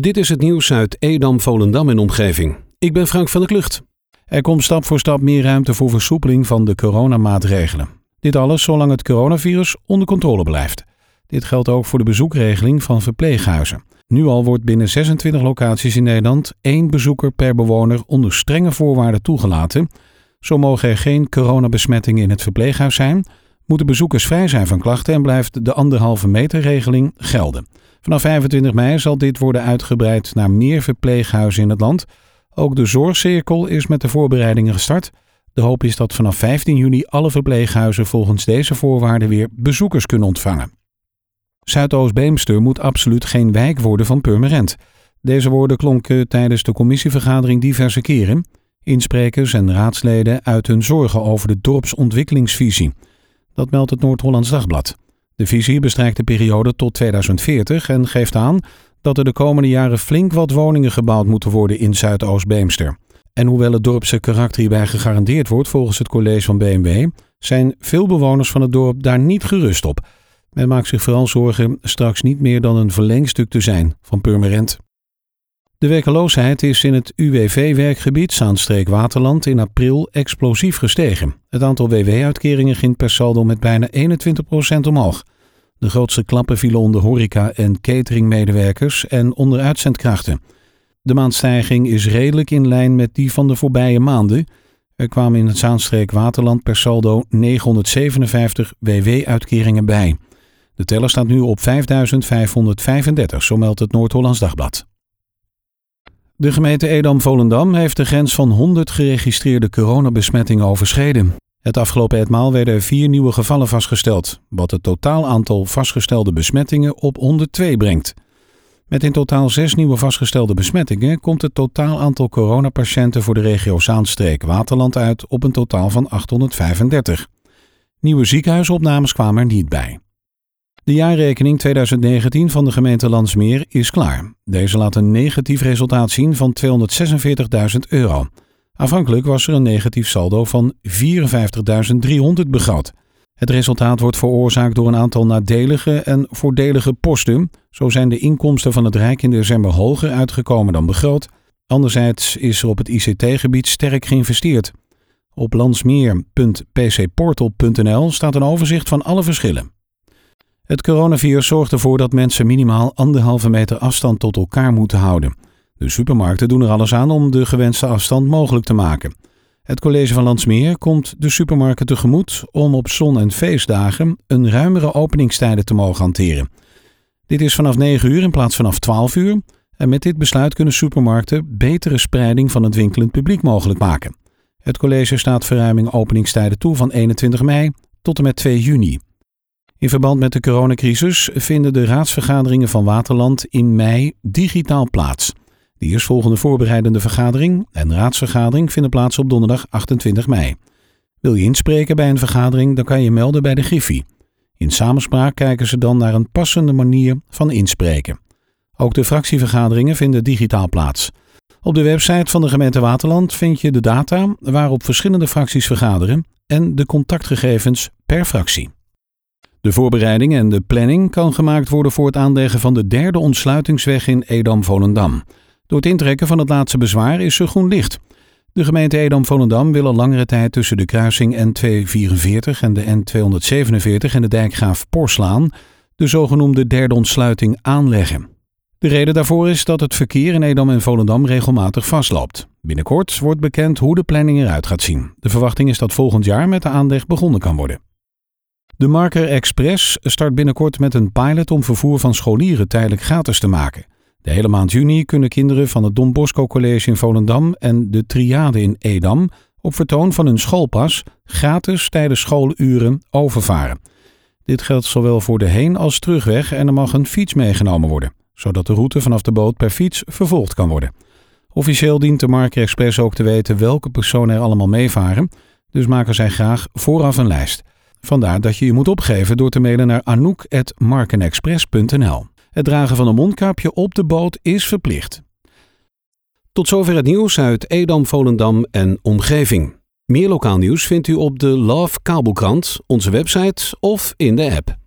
Dit is het nieuws uit Edam, Volendam en omgeving. Ik ben Frank van der Klucht. Er komt stap voor stap meer ruimte voor versoepeling van de coronamaatregelen. Dit alles zolang het coronavirus onder controle blijft. Dit geldt ook voor de bezoekregeling van verpleeghuizen. Nu al wordt binnen 26 locaties in Nederland één bezoeker per bewoner onder strenge voorwaarden toegelaten. Zo mogen er geen coronabesmettingen in het verpleeghuis zijn, moeten bezoekers vrij zijn van klachten en blijft de anderhalve meter regeling gelden. Vanaf 25 mei zal dit worden uitgebreid naar meer verpleeghuizen in het land. Ook de zorgcirkel is met de voorbereidingen gestart. De hoop is dat vanaf 15 juni alle verpleeghuizen volgens deze voorwaarden weer bezoekers kunnen ontvangen. Zuidoost-Beemster moet absoluut geen wijk worden van Purmerend. Deze woorden klonken tijdens de commissievergadering diverse keren. Insprekers en raadsleden uit hun zorgen over de dorpsontwikkelingsvisie. Dat meldt het Noord-Hollands Dagblad. De visie bestrijkt de periode tot 2040 en geeft aan dat er de komende jaren flink wat woningen gebouwd moeten worden in Zuidoost-Beemster. En hoewel het dorpse karakter hierbij gegarandeerd wordt volgens het college van BMW, zijn veel bewoners van het dorp daar niet gerust op. Men maakt zich vooral zorgen straks niet meer dan een verlengstuk te zijn van Purmerend. De werkeloosheid is in het UWV-werkgebied Zaanstreek Waterland in april explosief gestegen. Het aantal WW-uitkeringen ging per saldo met bijna 21% omhoog. De grootste klappen vielen onder horeca- en cateringmedewerkers en onder uitzendkrachten. De maandstijging is redelijk in lijn met die van de voorbije maanden. Er kwamen in het Zaanstreek Waterland per saldo 957 WW-uitkeringen bij. De teller staat nu op 5535, zo meldt het Noord-Hollands Dagblad. De gemeente Edam-Volendam heeft de grens van 100 geregistreerde coronabesmettingen overschreden. Het afgelopen etmaal werden er vier nieuwe gevallen vastgesteld, wat het totaal aantal vastgestelde besmettingen op 102 brengt. Met in totaal zes nieuwe vastgestelde besmettingen komt het totaal aantal coronapatiënten voor de regio Zaanstreek Waterland uit op een totaal van 835. Nieuwe ziekenhuisopnames kwamen er niet bij. De jaarrekening 2019 van de gemeente Landsmeer is klaar. Deze laat een negatief resultaat zien van 246.000 euro. Afhankelijk was er een negatief saldo van 54.300 begroot. Het resultaat wordt veroorzaakt door een aantal nadelige en voordelige posten. Zo zijn de inkomsten van het Rijk in december hoger uitgekomen dan begroot. Anderzijds is er op het ICT-gebied sterk geïnvesteerd. Op landsmeer.pcportal.nl staat een overzicht van alle verschillen. Het coronavirus zorgt ervoor dat mensen minimaal anderhalve meter afstand tot elkaar moeten houden. De supermarkten doen er alles aan om de gewenste afstand mogelijk te maken. Het college van Landsmeer komt de supermarkten tegemoet om op zon- en feestdagen een ruimere openingstijden te mogen hanteren. Dit is vanaf 9 uur in plaats vanaf 12 uur. En met dit besluit kunnen supermarkten betere spreiding van het winkelend publiek mogelijk maken. Het college staat verruiming openingstijden toe van 21 mei tot en met 2 juni. In verband met de coronacrisis vinden de raadsvergaderingen van Waterland in mei digitaal plaats. De eerstvolgende voorbereidende vergadering en raadsvergadering vinden plaats op donderdag 28 mei. Wil je inspreken bij een vergadering, dan kan je melden bij de Griffie. In samenspraak kijken ze dan naar een passende manier van inspreken. Ook de fractievergaderingen vinden digitaal plaats. Op de website van de gemeente Waterland vind je de data waarop verschillende fracties vergaderen en de contactgegevens per fractie. De voorbereiding en de planning kan gemaakt worden voor het aanleggen van de derde ontsluitingsweg in Edam-Volendam. Door het intrekken van het laatste bezwaar is er groen licht. De gemeente Edam-Volendam wil langere tijd tussen de kruising N244 en de N247 en de dijkgraaf Porslaan de zogenoemde derde ontsluiting aanleggen. De reden daarvoor is dat het verkeer in Edam en Volendam regelmatig vastloopt. Binnenkort wordt bekend hoe de planning eruit gaat zien. De verwachting is dat volgend jaar met de aanleg begonnen kan worden. De Marker Express start binnenkort met een pilot om vervoer van scholieren tijdelijk gratis te maken. De hele maand juni kunnen kinderen van het Don Bosco College in Volendam en de Triade in Edam op vertoon van hun schoolpas gratis tijdens schooluren overvaren. Dit geldt zowel voor de heen- als terugweg en er mag een fiets meegenomen worden, zodat de route vanaf de boot per fiets vervolgd kan worden. Officieel dient de Marker Express ook te weten welke personen er allemaal meevaren, dus maken zij graag vooraf een lijst. Vandaar dat je je moet opgeven door te mailen naar anouk.markenexpress.nl. Het dragen van een mondkapje op de boot is verplicht. Tot zover het nieuws uit Edam, Volendam en omgeving. Meer lokaal nieuws vindt u op de Love Kabelkrant, onze website of in de app.